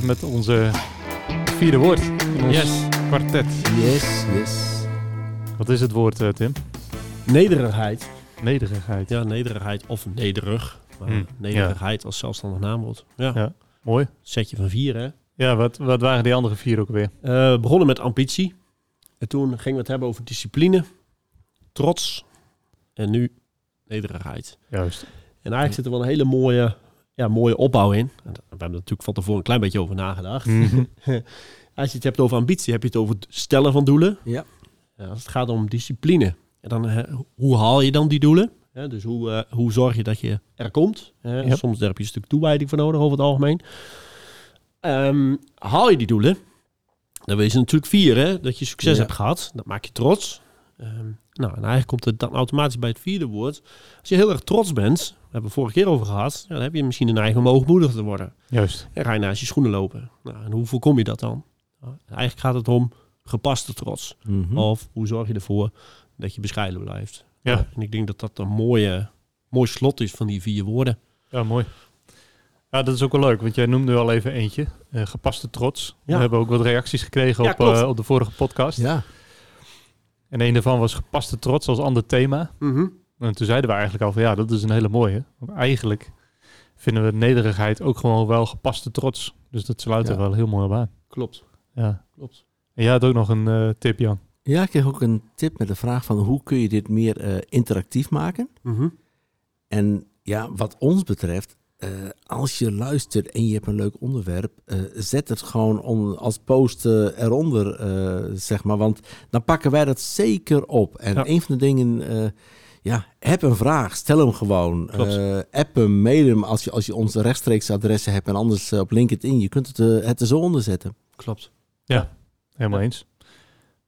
weer met onze vierde woord in ons Yes. kwartet. Yes, yes. Wat is het woord, eh, Tim? Nederigheid. Nederigheid. Ja, nederigheid of nederig. Maar Hmm, nederigheid als zelfstandig naamwoord. Ja. Ja. Mooi. Setje van vier, hè. Ja, wat, wat waren die andere vier ook weer? Eh, begonnen met ambitie. En toen gingen we het hebben over discipline, trots en nu nederigheid. Juist. En eigenlijk zit er wel een hele mooie, ja, mooie opbouw in. En We hebben er natuurlijk van tevoren een klein beetje over nagedacht. Mhm. Als je het hebt over ambitie, heb je het over het stellen van doelen. Ja. Ja, als het gaat om discipline, en dan, hoe haal je dan die doelen? Ja, dus hoe, eh, hoe zorg je dat je er komt? hè? Ja. Soms daar heb je een stuk toewijding voor nodig over het algemeen. Ehm, haal je die doelen? Dan wil je ze natuurlijk vieren, dat je succes hebt gehad. Dat maak je trots. Ehm, nou, en eigenlijk komt het dan automatisch bij het vierde woord. Als je heel erg trots bent, daar hebben we vorige keer over gehad, ja, dan heb je misschien een eigen om hoogmoedig te worden. Juist. En ga je naast je schoenen lopen. Nou, en hoe voorkom je dat dan? Nou, eigenlijk gaat het om gepaste trots. Mhm. Of hoe zorg je ervoor dat je bescheiden blijft? Ja. En ik denk dat dat een mooie, mooi slot is van die vier woorden. Ja, mooi. Ja, dat is ook wel leuk, want jij noemde al even eentje. eh, gepaste trots. Ja. We hebben ook wat reacties gekregen Ja, op, eh, op de vorige podcast. Ja. En een daarvan was gepaste trots als ander thema. En toen zeiden we eigenlijk al van ja, dat is een hele mooie. Want eigenlijk vinden we nederigheid ook gewoon wel gepaste trots. Dus dat sluit er wel heel mooi op aan. Klopt. Ja. Klopt. En jij had ook nog een eh, tip, Jan. Ja, ik kreeg ook een tip met de vraag van hoe kun je dit meer eh, interactief maken? En ja, wat ons betreft, eh, als je luistert en je hebt een leuk onderwerp, eh, zet het gewoon on- als post eh, eronder, eh, zeg maar. Want dan pakken wij dat zeker op. En Ja. een van de dingen, eh, ja, heb een vraag, stel hem gewoon. Eh, app hem, mail hem als je, als je onze rechtstreeks adressen hebt. En anders op LinkedIn, je kunt het, het er zo onder zetten. Klopt. Helemaal Ja. eens.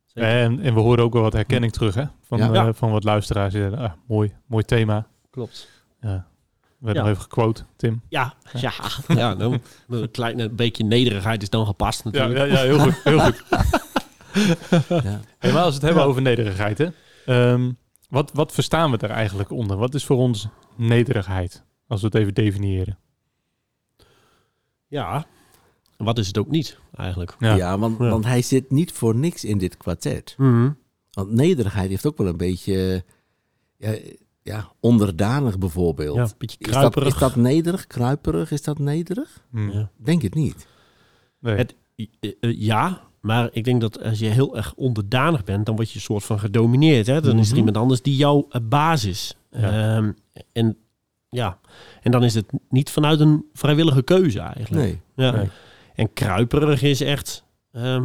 Zeker. En, en we horen ook wel wat herkenning terug hè? Van, Ja. Ja. van wat luisteraars. Ah, mooi, mooi thema. Klopt. Ja. Werd Ja. nog even gequote, Tim. Ja, ja, ja nou, een klein beetje nederigheid is dan gepast Ja, natuurlijk. ja, ja, heel goed. Heel goed. Ja. Hey, maar als we het hebben Ja. over nederigheid, hè? Ehm, wat, wat verstaan we daar eigenlijk onder? Wat is voor ons nederigheid? Als we het even definiëren. Ja. En Wat is het ook niet, eigenlijk? Ja. Ja, want, Ja. want hij zit niet voor niks in dit kwartet. Want nederigheid heeft ook wel een beetje ja, ja, onderdanig bijvoorbeeld. Ja, een beetje Is dat, kruiperig. is dat nederig, kruiperig? Is dat nederig? Hm. Ja. Denk het niet. Nee. Het- Eh, eh, ja, maar ik denk dat als je heel erg onderdanig bent, dan word je een soort van gedomineerd. Hè? Dan is er Mhm. iemand anders die jouw eh, baas is. Ja. Ehm, en ja, en dan is het niet vanuit een vrijwillige keuze eigenlijk. Nee. Ja. Nee. En kruiperig is echt, ehm,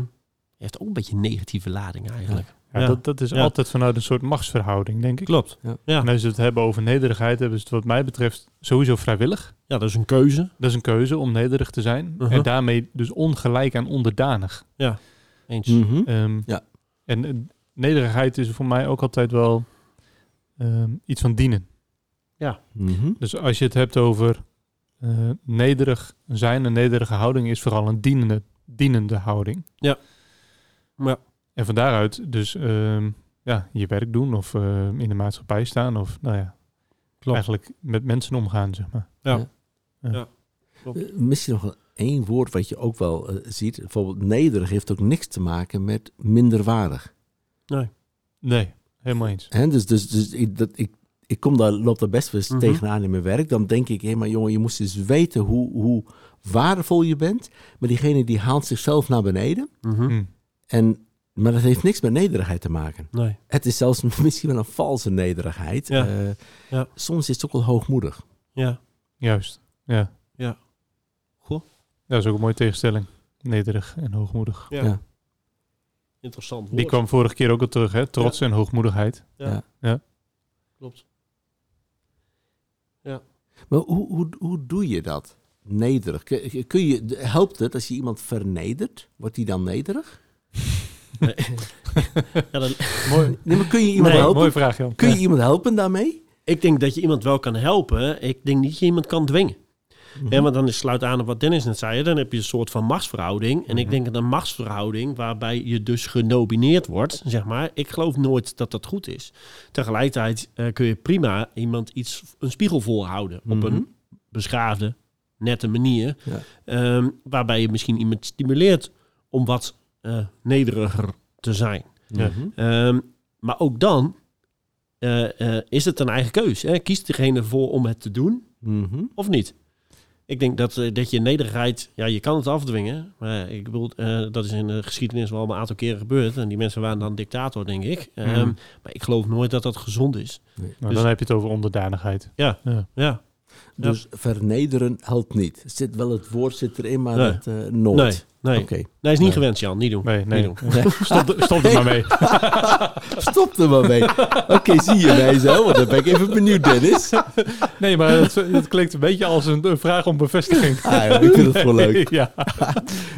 heeft ook een beetje een negatieve lading eigenlijk. Ja, Ja. Dat, dat is Ja. altijd vanuit een soort machtsverhouding, denk ik. Klopt. Ja. Ja. En als we het hebben over nederigheid, hebben ze het wat mij betreft sowieso vrijwillig. ja, dat is een keuze. Dat is een keuze om nederig te zijn. Mhm. En daarmee dus ongelijk aan onderdanig. Eens. Mhm. Ehm, Ja. En eh, nederigheid is voor mij ook altijd wel ehm, iets van dienen. Mhm. Dus als je het hebt over eh, nederig zijn, een nederige houding is vooral een dienende, dienende houding. Ja. Ja. En van daaruit dus ehm, ja, je werk doen of eh, in de maatschappij staan of nou ja, Klopt. eigenlijk met mensen omgaan, zeg maar. Ja. Eh, misschien nog één woord wat je ook wel eh, ziet. Bijvoorbeeld nederig heeft ook niks te maken met minderwaardig. Nee, helemaal eens. Hè? Dus, dus, dus ik, dat, ik, ik kom daar, loop daar best wel eens Mhm. tegenaan in mijn werk. Dan denk ik, hé, maar jongen, je moest eens weten hoe, hoe waardevol je bent. Maar diegene die haalt zichzelf naar beneden. Mhm. Hm. En, maar dat heeft niks met nederigheid te maken. Nee. Het is zelfs misschien wel een valse nederigheid. Ja. Eh, Ja. Soms is het ook wel hoogmoedig. Ja. Juist, ja. Ja. Goh. Dat is ook een mooie tegenstelling. Nederig en hoogmoedig. Ja. Ja. Interessant woord. Die kwam vorige keer ook al terug, hè? Trots en hoogmoedigheid. Klopt. Maar hoe, hoe, hoe doe je dat? Nederig. Kun kun je, helpt het als je iemand vernedert? Wordt die dan nederig? Ja, dan, Mooi, Nee, maar kun je iemand Nee, helpen? mooie vraag, Jan. Kun je Ja. iemand helpen daarmee? ik denk dat je iemand wel kan helpen. Ik denk niet dat je iemand kan dwingen. Mhm. Ja, want dan is sluit aan op wat Dennis net zei. Dan heb je een soort van machtsverhouding. En ik denk dat een machtsverhouding waarbij je dus genomineerd wordt, zeg maar. Ik geloof nooit dat dat goed is. Tegelijkertijd eh, kun je prima iemand iets, een spiegel voorhouden op Mhm. een beschaafde, nette manier. Ja. Ehm, waarbij je misschien iemand stimuleert om wat eh, nederiger te zijn. Ja. Mhm. Ehm, maar ook dan eh, eh, is het een eigen keus. Hè? Kiest degene ervoor om het te doen Mhm. of niet? Ik denk dat, eh, dat je nederigheid, ja, je kan het afdwingen. Maar ik bedoel, eh, dat is in de geschiedenis wel een aantal keren gebeurd. En die mensen waren dan dictator, denk ik. Ehm, Mhm. Maar ik geloof nooit dat dat gezond is. Nee. Nou, Dus- dan heb je het over onderdanigheid. Ja. Ja. Ja, Dus vernederen helpt niet. Er Zit wel het woord zit erin, maar Nee. dat eh, nooit. nee, nee. Oké. Nee, is niet Nee. gewenst, Jan. Niet doen. Nee, nee. Niet doen. Stop, stop er maar mee. Stop er maar mee. Oké, zie je mij zo? Want dan ben ik even benieuwd, Dennis. Nee, maar het, het klinkt een beetje als een, een vraag om bevestiging. Ah, joh, ik vind het gewoon leuk. ja,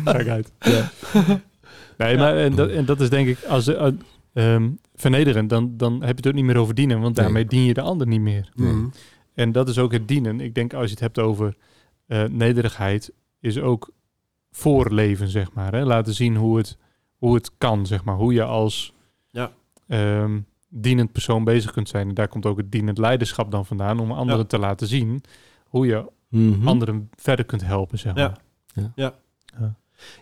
kijk uit. Ja. Nee, maar en dat, en dat is denk ik, als uh, ehm, vernederen, dan, dan heb je het ook niet meer over dienen, want Nee. daarmee dien je de ander niet meer. Nee. En dat is ook het dienen. Ik denk als je het hebt over eh, nederigheid, is ook voorleven, zeg maar. Hè? Laten zien hoe het, hoe het kan, zeg maar. Hoe je als Ja. ehm, dienend persoon bezig kunt zijn. En daar komt ook het dienend leiderschap dan vandaan, om anderen Ja. te laten zien hoe je Mhm. anderen verder kunt helpen, zeg Ja. maar.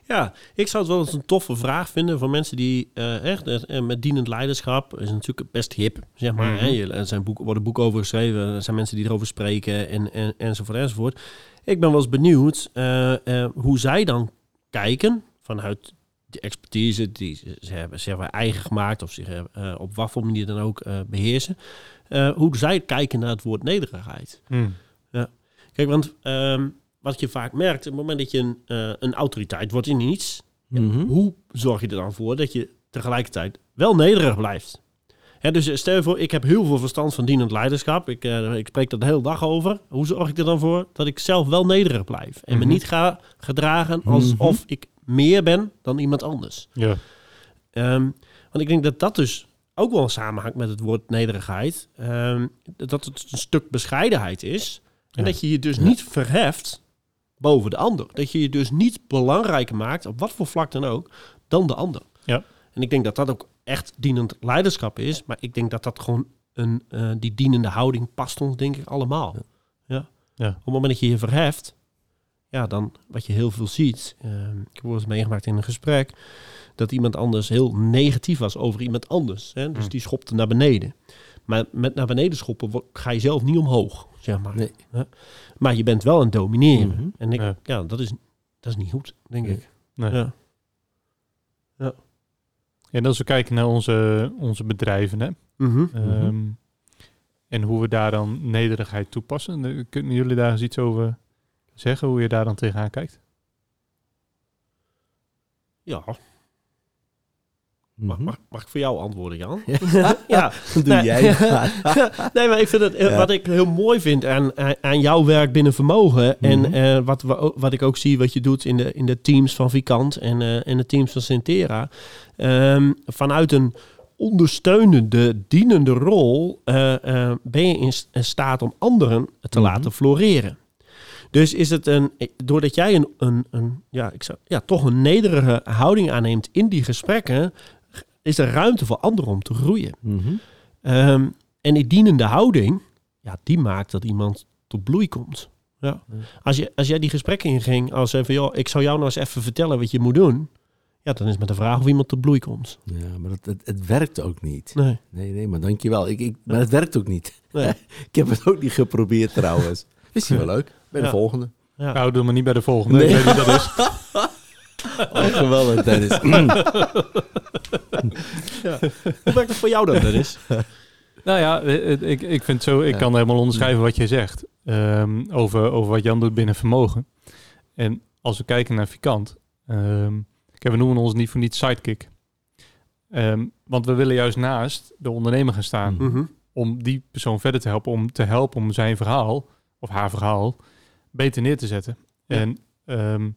Ja, ik zou het wel eens een toffe vraag vinden voor mensen die eh, echt eh, met dienend leiderschap is natuurlijk best hip, zeg maar. Mhm. hè. Er zijn boeken, worden boeken over geschreven, er zijn mensen die erover spreken en, en, enzovoort enzovoort. Ik ben wel eens benieuwd eh, eh, hoe zij dan kijken vanuit de expertise die ze, ze hebben maar, eigen gemaakt of zich eh, op wat voor manier dan ook eh, beheersen. eh, hoe zij kijken naar het woord nederigheid. Hm. Kijk, want ehm, wat je vaak merkt, op het moment dat je een, eh, een autoriteit wordt in iets, Mhm. hoe zorg je er dan voor dat je tegelijkertijd wel nederig blijft? Hè, dus eh, stel je voor, ik heb heel veel verstand van dienend leiderschap. Ik, eh, ik spreek er de hele dag over. Hoe zorg ik er dan voor dat ik zelf wel nederig blijf? En me Mhm. niet ga gedragen alsof Mhm. ik meer ben dan iemand anders. Ja. Ehm, want ik denk dat dat dus ook wel samenhangt met het woord nederigheid. Ehm, dat het een stuk bescheidenheid is. En Ja. dat je je dus Ja. niet verheft boven de ander. Dat je je dus niet belangrijker maakt, op wat voor vlak dan ook, dan de ander. Ja. En ik denk dat dat ook echt dienend leiderschap is. Maar ik denk dat dat gewoon een, eh, die dienende houding past ons denk ik allemaal. Ja. Ja. Op het moment dat je je verheft, ja, dan wat je heel veel ziet. ehm, ik heb eens meegemaakt in een gesprek dat iemand anders heel negatief was over iemand anders. Hè? Dus Hmm. die schopte naar beneden. Maar met naar beneden schoppen ga je zelf niet omhoog, zeg maar. Nee. Maar je bent wel aan het domineren. Mhm. En ik, ja. Ja. dat, is, dat is niet goed, denk Nee. ik. Nee. Ja. En als we kijken naar onze, onze bedrijven, hè, Mhm. ehm, en hoe we daar dan nederigheid toepassen, kunnen jullie daar eens iets over zeggen, hoe je daar dan tegenaan kijkt? Ja, mag, Mhm. mag, mag ik voor jou antwoorden, Jan? Ja. ja, Doe Nee. jij nee, maar ik vind het, eh, Ja. wat ik heel mooi vind aan, aan- jouw werk binnen vermogen. En Mhm. eh, wat, wat ik ook zie wat je doet in de, in de teams van Vikant en eh, in de teams van Centera. Ehm, vanuit een ondersteunende, dienende rol ben je in staat om anderen te Mhm. laten floreren. Dus is het een, doordat jij een, een, een ja, ik zou, ja, toch een nederige houding aanneemt in die gesprekken, is er ruimte voor anderen om te groeien. Mhm. Ehm, en die dienende houding, ja, die maakt dat iemand tot bloei komt. Ja. Als, je, als jij die gesprekken inging, als even, joh, ik zou jou nou eens even vertellen wat je moet doen. Ja, dan is het met de vraag of iemand tot bloei komt. Ja, maar het, het, het werkt ook niet. Nee. Nee, nee, maar dankjewel. Ik, ik, maar het werkt ook niet. nee. Ik heb het ook niet geprobeerd trouwens. Is die wel leuk? Bij de Ja. volgende. Ja. Nou, doe maar niet bij de volgende. Nee. Ik weet niet dat is. Oh, geweldig, Dennis. Hoe werkt het voor jou dan, Dennis? Nou ja, eh, eh, ik, ik vind zo, ik Ja. kan helemaal onderschrijven wat je zegt ehm, over, over wat Jan doet binnen vermogen. En als we kijken naar Vikant, ehm, kijk, we noemen ons niet voor niet sidekick. Ehm, want we willen juist naast de ondernemer gaan staan Mhm. Om die persoon verder te helpen, om te helpen om zijn verhaal of haar verhaal beter neer te zetten. Ja. En ehm,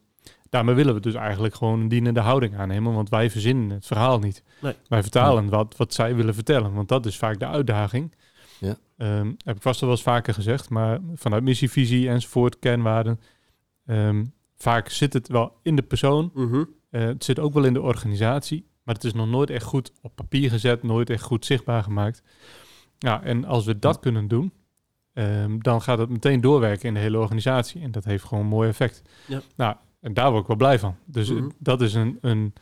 daarmee willen we dus eigenlijk gewoon een dienende houding aannemen, want wij verzinnen het verhaal niet. Nee. Wij vertalen wat, wat zij willen vertellen, want dat is vaak de uitdaging. Ja. Ehm, heb ik vast al wel eens vaker gezegd, maar vanuit missie, visie enzovoort, kernwaarden. ehm, vaak zit het wel in de persoon, Mhm. eh, het zit ook wel in de organisatie, maar het is nog nooit echt goed op papier gezet, nooit echt goed zichtbaar gemaakt. Ja, en als we dat kunnen doen, ehm, dan gaat het meteen doorwerken in de hele organisatie. En dat heeft gewoon een mooi effect. Ja. Nou, en daar word ik wel blij van. Dus Mhm. dat is een, een,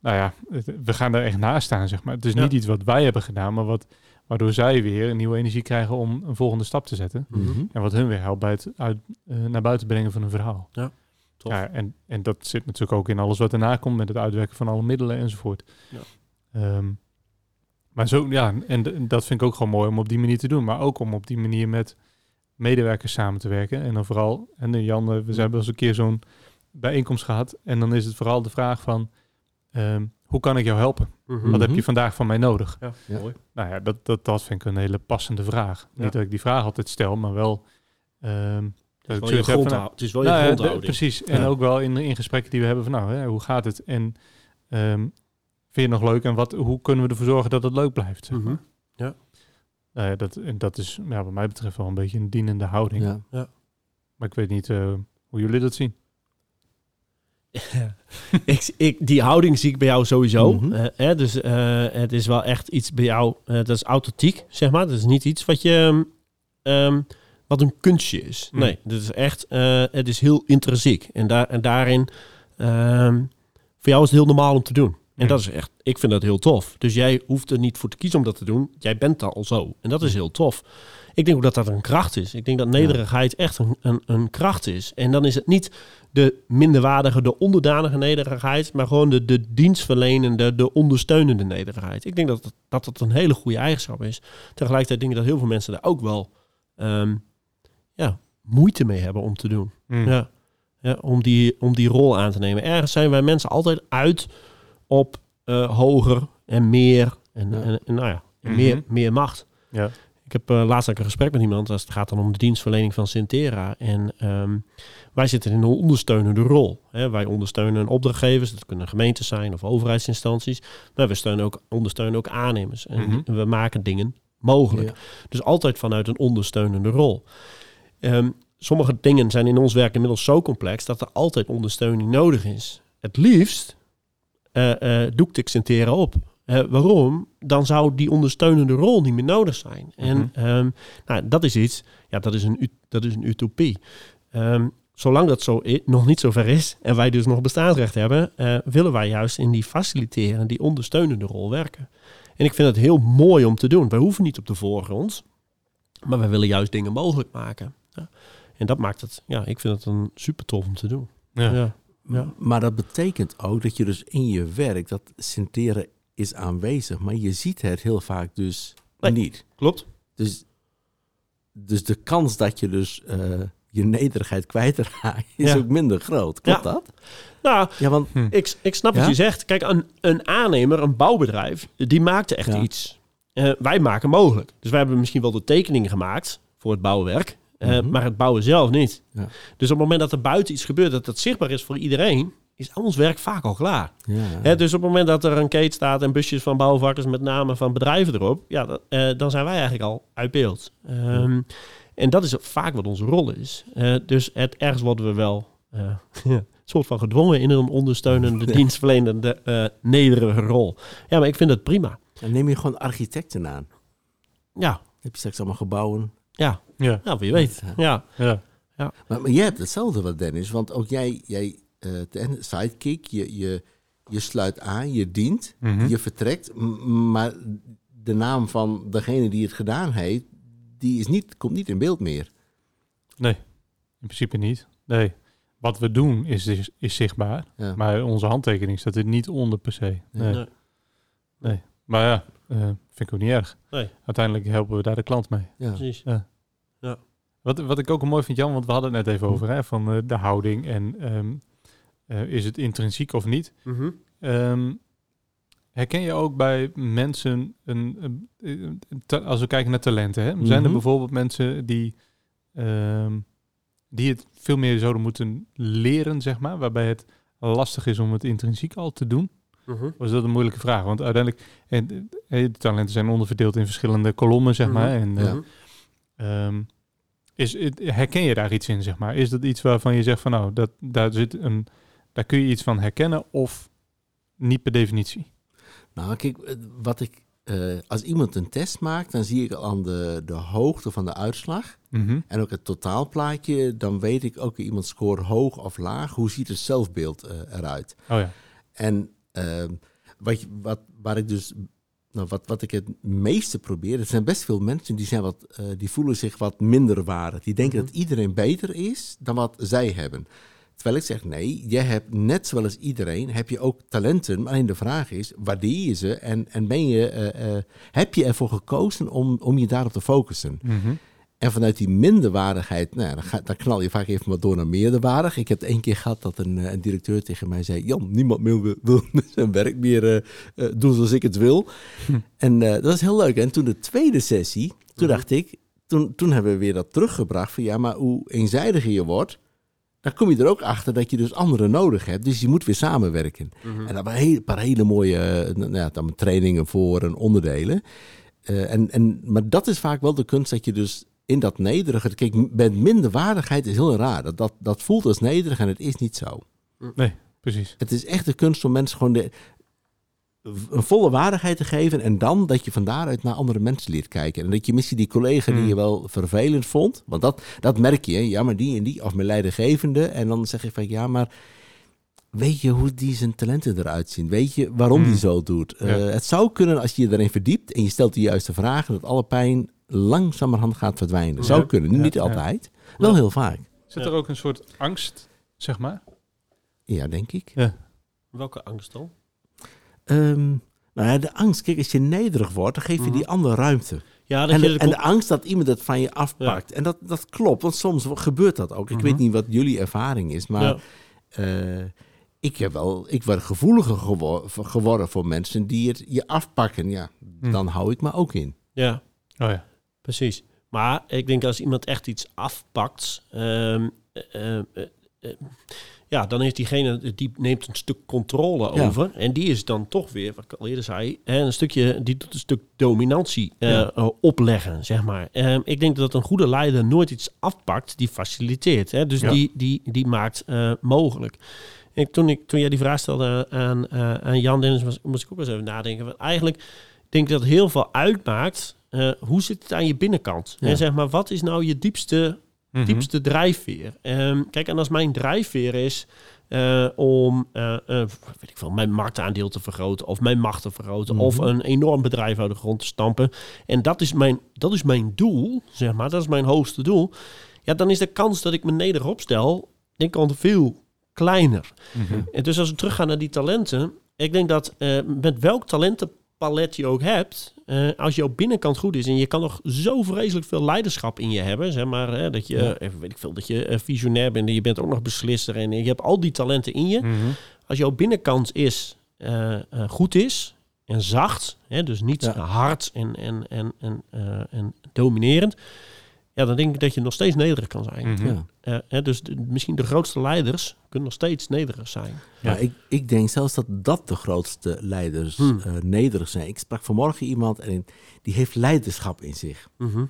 nou ja, we gaan daar echt naast staan, zeg maar. Het is Ja. niet iets wat wij hebben gedaan, maar wat, waardoor zij weer een nieuwe energie krijgen om een volgende stap te zetten. Mhm. En wat hun weer helpt bij het uit, eh, naar buiten brengen van een verhaal. Tof. Ja, en, en dat zit natuurlijk ook in alles wat erna komt met het uitwerken van alle middelen enzovoort. Ja. Ehm, maar zo, ja, en, dat vind ik ook gewoon mooi om op die manier te doen. Maar ook om op die manier met medewerkers samen te werken. En dan vooral, en Jan, eh, we hebben eens een keer zo'n bijeenkomst gehad. En dan is het vooral de vraag van, ehm, hoe kan ik jou helpen? Mhm. Wat heb Mhm. je vandaag van mij nodig? Ja, Ja. mooi. Nou ja, dat, dat, dat vind ik een hele passende vraag. Ja. Niet dat ik die vraag altijd stel, maar wel... ehm, Het is wel je, zoiets heb van, grondhoud, het is wel je nou de- grondhouding. precies. En Ja. ook wel in, in gesprekken die we hebben van nou, hè, hoe gaat het? En ehm, vind je het nog leuk? En wat, hoe kunnen we ervoor zorgen dat het leuk blijft? Zeg Mhm. maar. Ja. Nou ja, dat, en dat is ja, wat mij betreft wel een beetje een dienende houding. Ja. Maar ik weet niet eh, hoe jullie dat zien. Ik, ik, die houding zie ik bij jou sowieso. Mhm. Eh, hè, dus eh, het is wel echt iets bij jou, eh, dat is authentiek, zeg maar. Dat is niet iets wat je, ehm, wat een kunstje is. Mhm. Nee, dat is echt, het is heel intrinsiek. En, daar, en daarin, ehm, voor jou is het heel normaal om te doen. En dat is echt, ik vind dat heel tof. Dus jij hoeft er niet voor te kiezen om dat te doen. Jij bent daar al zo. En dat is heel tof. Ik denk ook dat dat een kracht is. Ik denk dat nederigheid echt een, een, een kracht is. En dan is het niet de minderwaardige, de onderdanige nederigheid, maar gewoon de, de dienstverlenende, de ondersteunende nederigheid. Ik denk dat dat het een hele goede eigenschap is. Tegelijkertijd denk ik dat heel veel mensen daar ook wel ehm, ja, moeite mee hebben om te doen. Mm. Ja. Ja, om, die, om die rol aan te nemen. Ergens zijn wij mensen altijd uit op eh, hoger en meer en, Ja. en, en nou ja, en Mhm. meer, meer macht. Ja. Ik heb eh, laatst ook een gesprek met iemand. als Het gaat dan om de dienstverlening van Sintera. En ehm, wij zitten in een ondersteunende rol. Hè. Wij ondersteunen opdrachtgevers. Dat kunnen gemeentes zijn of overheidsinstanties. Maar we steunen ook, ondersteunen ook aannemers. En Mhm. we maken dingen mogelijk. Ja. Dus altijd vanuit een ondersteunende rol. Ehm, sommige dingen zijn in ons werk inmiddels zo complex dat er altijd ondersteuning nodig is. Het liefst eh eh doe ik Sintera op. Eh, waarom? Dan zou die ondersteunende rol niet meer nodig zijn. En Mhm. ehm, nou, dat is iets, ja, dat is een, dat is een utopie. Ehm, zolang dat zo i- nog niet zo ver is en wij dus nog bestaansrecht hebben, eh, willen wij juist in die faciliteren, die ondersteunende rol werken. En ik vind het heel mooi om te doen. Wij hoeven niet op de voorgrond, maar wij willen juist dingen mogelijk maken. Ja. En dat maakt het, ja, ik vind het een super tof om te doen. Ja. Ja. Ja. Maar dat betekent ook dat je dus in je werk, dat centeren is aanwezig, maar je ziet het heel vaak dus Nee. niet. Klopt. Dus, dus de kans dat je dus eh, je nederigheid kwijtraakt is Ja. ook minder groot. Klopt Ja. dat? Nou, Ja, want Hm. Ik, ik snap wat je zegt. Kijk, een, een aannemer, een bouwbedrijf, die maakte echt Ja. iets. Eh, wij maken mogelijk. Dus wij hebben misschien wel de tekeningen gemaakt voor het bouwwerk, eh, Mhm. maar het bouwen zelf niet. Ja. Dus op het moment dat er buiten iets gebeurt, dat het zichtbaar is voor iedereen, is ons werk vaak al klaar. ja, Hè, dus op het moment dat er een kate staat en busjes van bouwvakkers met namen van bedrijven erop, ja, dat, eh, dan zijn wij eigenlijk al uit beeld. Ehm, En dat is vaak wat onze rol is. Eh, dus het, ergens worden we wel eh, een soort van gedwongen in een ondersteunende, dienstverlenende, eh, nederige rol. Ja, maar ik vind het prima. dan neem je gewoon architecten aan. Ja, heb je straks allemaal gebouwen. ja, Ja, ja wie weet. Ja, ja. Maar, maar jij hebt hetzelfde wat Dennis, want ook jij, jij sidekick, je, je, je sluit aan, je dient, Mhm. je vertrekt, maar de naam van degene die het gedaan heeft, die is niet, komt niet in beeld meer. Nee, in principe niet. Nee. Wat we doen is, is, is zichtbaar, Ja. maar onze handtekening staat er niet onder per se. Nee. Nee. Maar ja, eh, vind ik ook niet erg. Nee. Uiteindelijk helpen we daar de klant mee. Ja. precies. Wat, wat ik ook mooi vind, Jan, want we hadden het net even over, hè, van eh, de houding en ehm, eh, is het intrinsiek of niet. Mhm. Ehm, herken je ook bij mensen, een, een- als we kijken naar talenten, hè? zijn er Mhm. bijvoorbeeld mensen die, ehm, die het veel meer zouden moeten leren, zeg maar, waarbij het lastig is om het intrinsiek al te doen? Mhm. Was dat een moeilijke vraag? Want uiteindelijk, en, eh, de talenten zijn onderverdeeld in verschillende kolommen, zeg maar. En, eh. Ehm, is, herken je daar iets in, zeg maar? Is dat iets waarvan je zegt van nou, dat, daar, zit een, daar kun je iets van herkennen of niet per definitie? Nou, kijk, eh, wat ik, eh, als iemand een test maakt, dan zie ik al aan de, de hoogte van de uitslag Mhm. En ook het totaalplaatje, dan weet ik ook iemand scoort hoog of laag. Hoe ziet het zelfbeeld eh, eruit? Oh ja. En ehm, wat, wat, waar ik dus, nou, wat, wat ik het meeste probeer, er zijn best veel mensen die, zijn wat, die voelen zich wat minder waardig. Die denken Mhm. dat iedereen beter is dan wat zij hebben. Terwijl ik zeg, nee, jij hebt net zoals iedereen, heb je ook talenten. Maar alleen de vraag is, waardeer je ze en, en ben je, eh, eh, heb je ervoor gekozen om, om je daarop te focussen? Mhm. En vanuit die minderwaardigheid, nou dan, ga, dan knal je vaak even wat door naar meerderwaardig. Ik heb het één keer gehad dat een, eh, een directeur tegen mij zei... Jan, niemand meer wil, wil zijn werk meer doen zoals ik het wil. En eh, dat was heel leuk. En toen de tweede sessie, toen Mhm. dacht ik... Toen, toen hebben we weer dat teruggebracht van... Ja, maar hoe eenzijdiger je wordt... Dan kom je er ook achter dat je dus anderen nodig hebt. Dus je moet weer samenwerken. Mhm. En daar waren een paar hele mooie eh, nou ja, dan trainingen voor en onderdelen. Eh, en, en, maar dat is vaak wel de kunst dat je dus in dat nederige... Kijk, met minderwaardigheid is heel raar. Dat, dat, dat voelt als nederig en het is niet zo. Precies. Het is echt de kunst om mensen gewoon de, een volle waardigheid te geven. En dan dat je van daaruit naar andere mensen leert kijken. En dat je misschien die collega die Hmm. je wel vervelend vond. Want dat, dat merk je. hè. Ja, maar die en die. Of mijn leidinggevende. En dan zeg je van ja, maar... Weet je hoe die zijn talenten eruit zien? Weet je waarom Hmm. die zo doet? Eh, het zou kunnen als je je erin verdiept en je stelt de juiste vragen, dat alle pijn langzamerhand gaat verdwijnen. Ja. Zou kunnen, Ja, niet ja. altijd. Wel heel vaak. Zit Ja. er ook een soort angst, zeg maar? Ja, denk ik. Welke angst dan? Ehm, nou ja, de angst. Kijk, als je nederig wordt, dan geef je Mhm. die ander ruimte. Ja, dat En je de, en de angst dat iemand het van je afpakt. En dat, dat klopt, want soms gebeurt dat ook. Ik Mhm. weet niet wat jullie ervaring is, maar ja. eh, ik, heb wel, ik word gevoeliger gewo- geworden voor mensen die het je afpakken. Ja, Hm. dan hou ik me ook in. ja, Oh ja. precies. Maar ik denk als iemand echt iets afpakt, ehm, eh, eh, eh, ja, dan heeft diegene die neemt een stuk controle Ja. over en die is dan toch weer, wat ik al eerder zei, een stukje, die doet een stuk dominantie eh, Ja. eh, opleggen, zeg maar. Ehm, ik denk dat een goede leider nooit iets afpakt, die faciliteert, hè, dus Ja. die, die, die maakt eh, mogelijk. En toen, ik, toen jij die vraag stelde aan, aan Jan Dennis, was, moest ik ook eens even nadenken. Want eigenlijk denk ik dat heel veel uitmaakt. hoe zit het aan je binnenkant? En zeg maar, wat is nou je diepste. Diepste drijfveer? Ehm, kijk, en als mijn drijfveer is eh, om, eh, eh, weet ik veel, mijn marktaandeel te vergroten of mijn macht te vergroten of Mhm. een enorm bedrijf uit de grond te stampen. En dat is mijn, dat is mijn doel, zeg maar, dat is mijn hoogste doel. Ja, dan is de kans dat ik me nederig opstel, denk ik al veel kleiner. Mhm. En dus als we teruggaan naar die talenten. Ik denk dat met welk talentenpalet je ook hebt. eh, als jouw binnenkant goed is en je kan nog zo vreselijk veel leiderschap in je hebben. Zeg maar hè, dat je, Ja. even weet ik veel, dat je eh, visionair bent en je bent ook nog beslisser. En je hebt al die talenten in je. Mhm. Als jouw binnenkant is, eh, eh, goed is en zacht. Hè, dus niet Ja. hard en, en, en, en, eh, en dominerend. Ja, dan denk ik dat je nog steeds nederig kan zijn. Mhm. Ja. Eh, hè, dus de- misschien de grootste leiders kunnen nog steeds nederig zijn. Ja. Ik, ik denk zelfs dat dat de grootste leiders Hmm. eh, nederig zijn. Ik sprak vanmorgen iemand en die heeft leiderschap in zich. Mhm.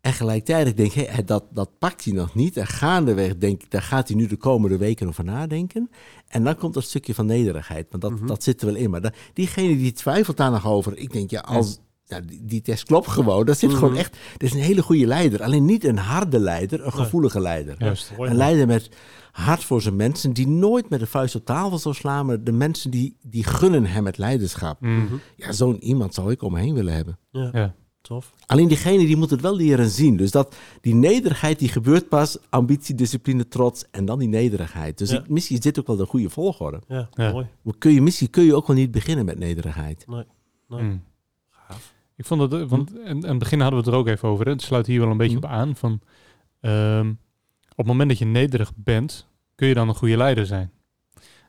En gelijktijdig denk ik, hé, dat, dat pakt hij nog niet. En gaandeweg denk ik, daar gaat hij nu de komende weken over nadenken. En dan komt dat stukje van nederigheid. Want dat, Mhm. dat zit er wel in. Maar diegene die twijfelt daar nog over. Ik denk, ja, als... Ja, die, die test klopt gewoon. Dat zit Mhm. gewoon echt... Dat is een hele goede leider. Alleen niet een harde leider, een Nee. gevoelige leider. Juist. Mooi. Een leider met hart voor zijn mensen, die nooit met de vuist op tafel zal slaan, maar de mensen die, die gunnen hem het leiderschap. Mhm. Ja, zo'n iemand zou ik om me heen willen hebben. Ja, Ja. tof. Alleen diegene die moet het wel leren zien. Dus dat die nederigheid die gebeurt pas, ambitie, discipline, trots en dan die nederigheid. Dus Ja. ik, misschien is dit ook wel de goede volgorde. Ja, Ja. mooi. Maar Kun je, misschien kun je ook wel niet beginnen met nederigheid. Nee. Mhm. Gaaf. Ik vond dat, want in, in het begin hadden we het er ook even over. Hè? Het sluit hier wel een beetje Mhm. op aan. Van, ehm, op het moment dat je nederig bent, kun je dan een goede leider zijn.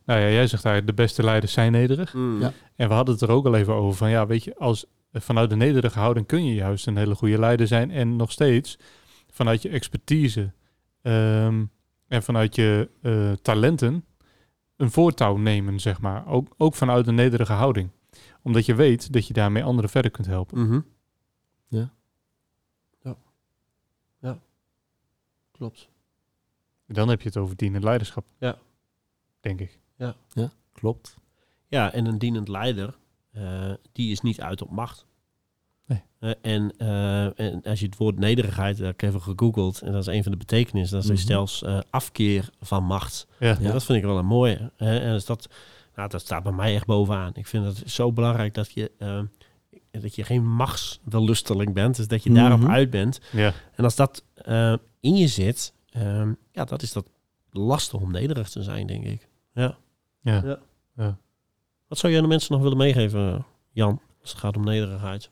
Nou ja, jij zegt eigenlijk, de beste leiders zijn nederig. Mm. Ja. En we hadden het er ook al even over van, ja, weet je, als vanuit de nederige houding kun je juist een hele goede leider zijn en nog steeds vanuit je expertise ehm, en vanuit je eh, talenten een voortouw nemen, zeg maar. Ook, ook vanuit een nederige houding. Omdat je weet dat je daarmee anderen verder kunt helpen. Mhm. Ja. Ja. Ja. Klopt. Dan heb je het over dienend leiderschap. Ja. Denk ik. Klopt. Ja, en een dienend leider, eh, die is niet uit op macht. Nee. Eh, en, eh, en als je het woord nederigheid, daar heb ik even gegoogeld, en dat is een van de betekenissen, dat is Mhm. zelfs eh, afkeer van macht. Ja. Ja. dat vind ik wel een mooie. hè. en dus dat, nou, dat staat bij mij echt bovenaan. Ik vind het zo belangrijk dat je, eh, dat je geen machtswellusteling bent, dus dat je daarop Mhm. uit bent. Ja. En als dat eh, in je zit, ehm, ja, dat is dat lastig om nederig te zijn, denk ik. Ja. Ja. Ja. Ja. Wat zou jij de mensen nog willen meegeven, Jan, als het gaat om nederigheid?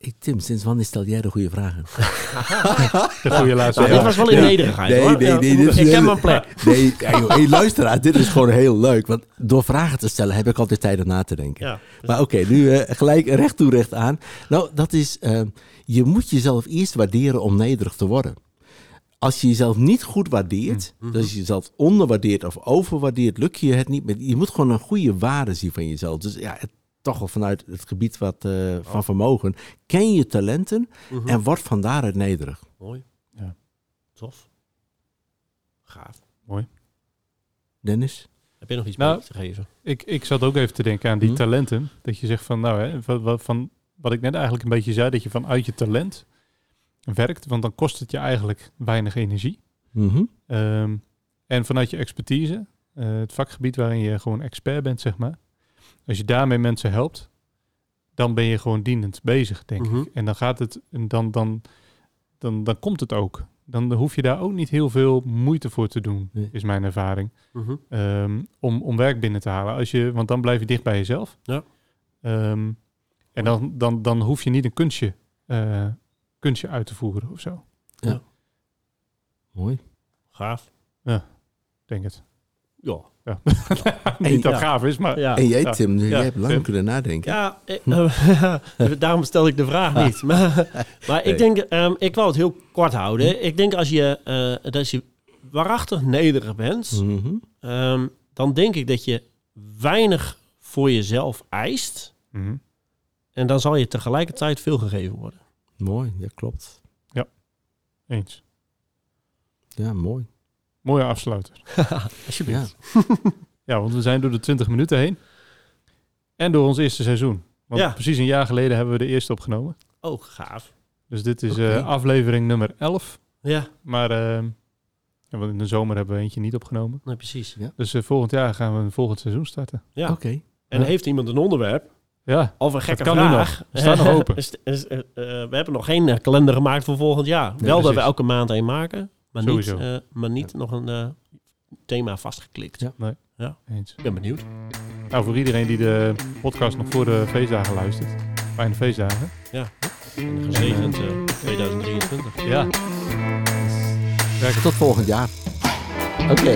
Hey, Tim, sinds wanneer stel jij de goede vragen? De goede laatste. Nou, Ja. dit was wel in nederigheid, Nee, hoor. nee, dit is ik heb mijn plek. Nee, hey, luisteraar, dit is gewoon heel leuk. Want door vragen te stellen heb ik altijd tijd om na te denken. Ja. Maar oké, nu eh, gelijk recht toe recht aan. Nou, dat is, eh, je moet jezelf eerst waarderen om nederig te worden. Als je jezelf niet goed waardeert, Mhm. dus als je jezelf onderwaardeert of overwaardeert, lukt je het niet. Met, je moet gewoon een goede waarde zien van jezelf. Dus ja, het, toch wel vanuit het gebied wat, eh, van vermogen. Ken je talenten Mhm. en word van daaruit nederig. Mooi. Ja. Tof. Gaaf. Dennis? Heb je nog iets Nou, mee te geven? Ik, ik zat ook even te denken aan die Hm. talenten. Dat je zegt van, nou, hè, wat, wat, van, wat ik net eigenlijk een beetje zei, dat je vanuit je talent werkt, want dan kost het je eigenlijk weinig energie. Mhm. Ehm, en vanuit je expertise, eh, het vakgebied waarin je gewoon expert bent, zeg maar. Als je daarmee mensen helpt, dan ben je gewoon dienend bezig, denk Mhm. ik. En dan gaat het, en dan, dan, dan, dan komt het ook. Dan hoef je daar ook niet heel veel moeite voor te doen, Nee. is mijn ervaring. Mhm. Ehm, om, om werk binnen te halen. Als je, want dan blijf je dicht bij jezelf. Ja. Ehm, en dan, dan, dan hoef je niet een kunstje, eh, kunstje uit te voeren of zo. Mooi. Gaaf. Denk het. Ja. Ja. niet dat ja. gaaf is, maar Ja. En jij, Ja. Tim, Ja, jij hebt lang Tim. kunnen nadenken. Ja, ik- eh, daarom stel ik de vraag niet. Maar, maar Nee. ik denk, ehm, ik wil het heel kort houden. Ik denk als je, eh, als je waarachtig nederig bent, Mhm. ehm, dan denk ik dat je weinig voor jezelf eist. Mhm. En dan zal je tegelijkertijd veel gegeven worden. Mooi, dat klopt. eens. Ja, mooi. Mooie afsluiter. Alsjeblieft. Ja. Ja, want we zijn door de 20 minuten heen. En door ons eerste seizoen. Want Ja. precies een jaar geleden hebben we de eerste opgenomen. Oh, gaaf. Dus dit is eh, aflevering nummer 11. Ja, Maar ehm, ja, want in de zomer hebben we eentje niet opgenomen. nee, precies. Dus eh, volgend jaar gaan we een volgend seizoen starten. Ja. Oké. En Ja. heeft iemand een onderwerp Ja, of een gekke kan nu vraag? nog. We staan nog open. Eh, we hebben nog geen kalender gemaakt voor volgend jaar. Wel dat we elke maand een maken, maar niet, eh, maar niet nog een eh, thema vastgeklikt. Ja, nee. ja. Eens. Ik ben benieuwd. Nou, voor iedereen die de podcast nog voor de feestdagen luistert. Fijne feestdagen. Ja. En gezegend eh, 2023. Ja. Tot volgend jaar. Oké.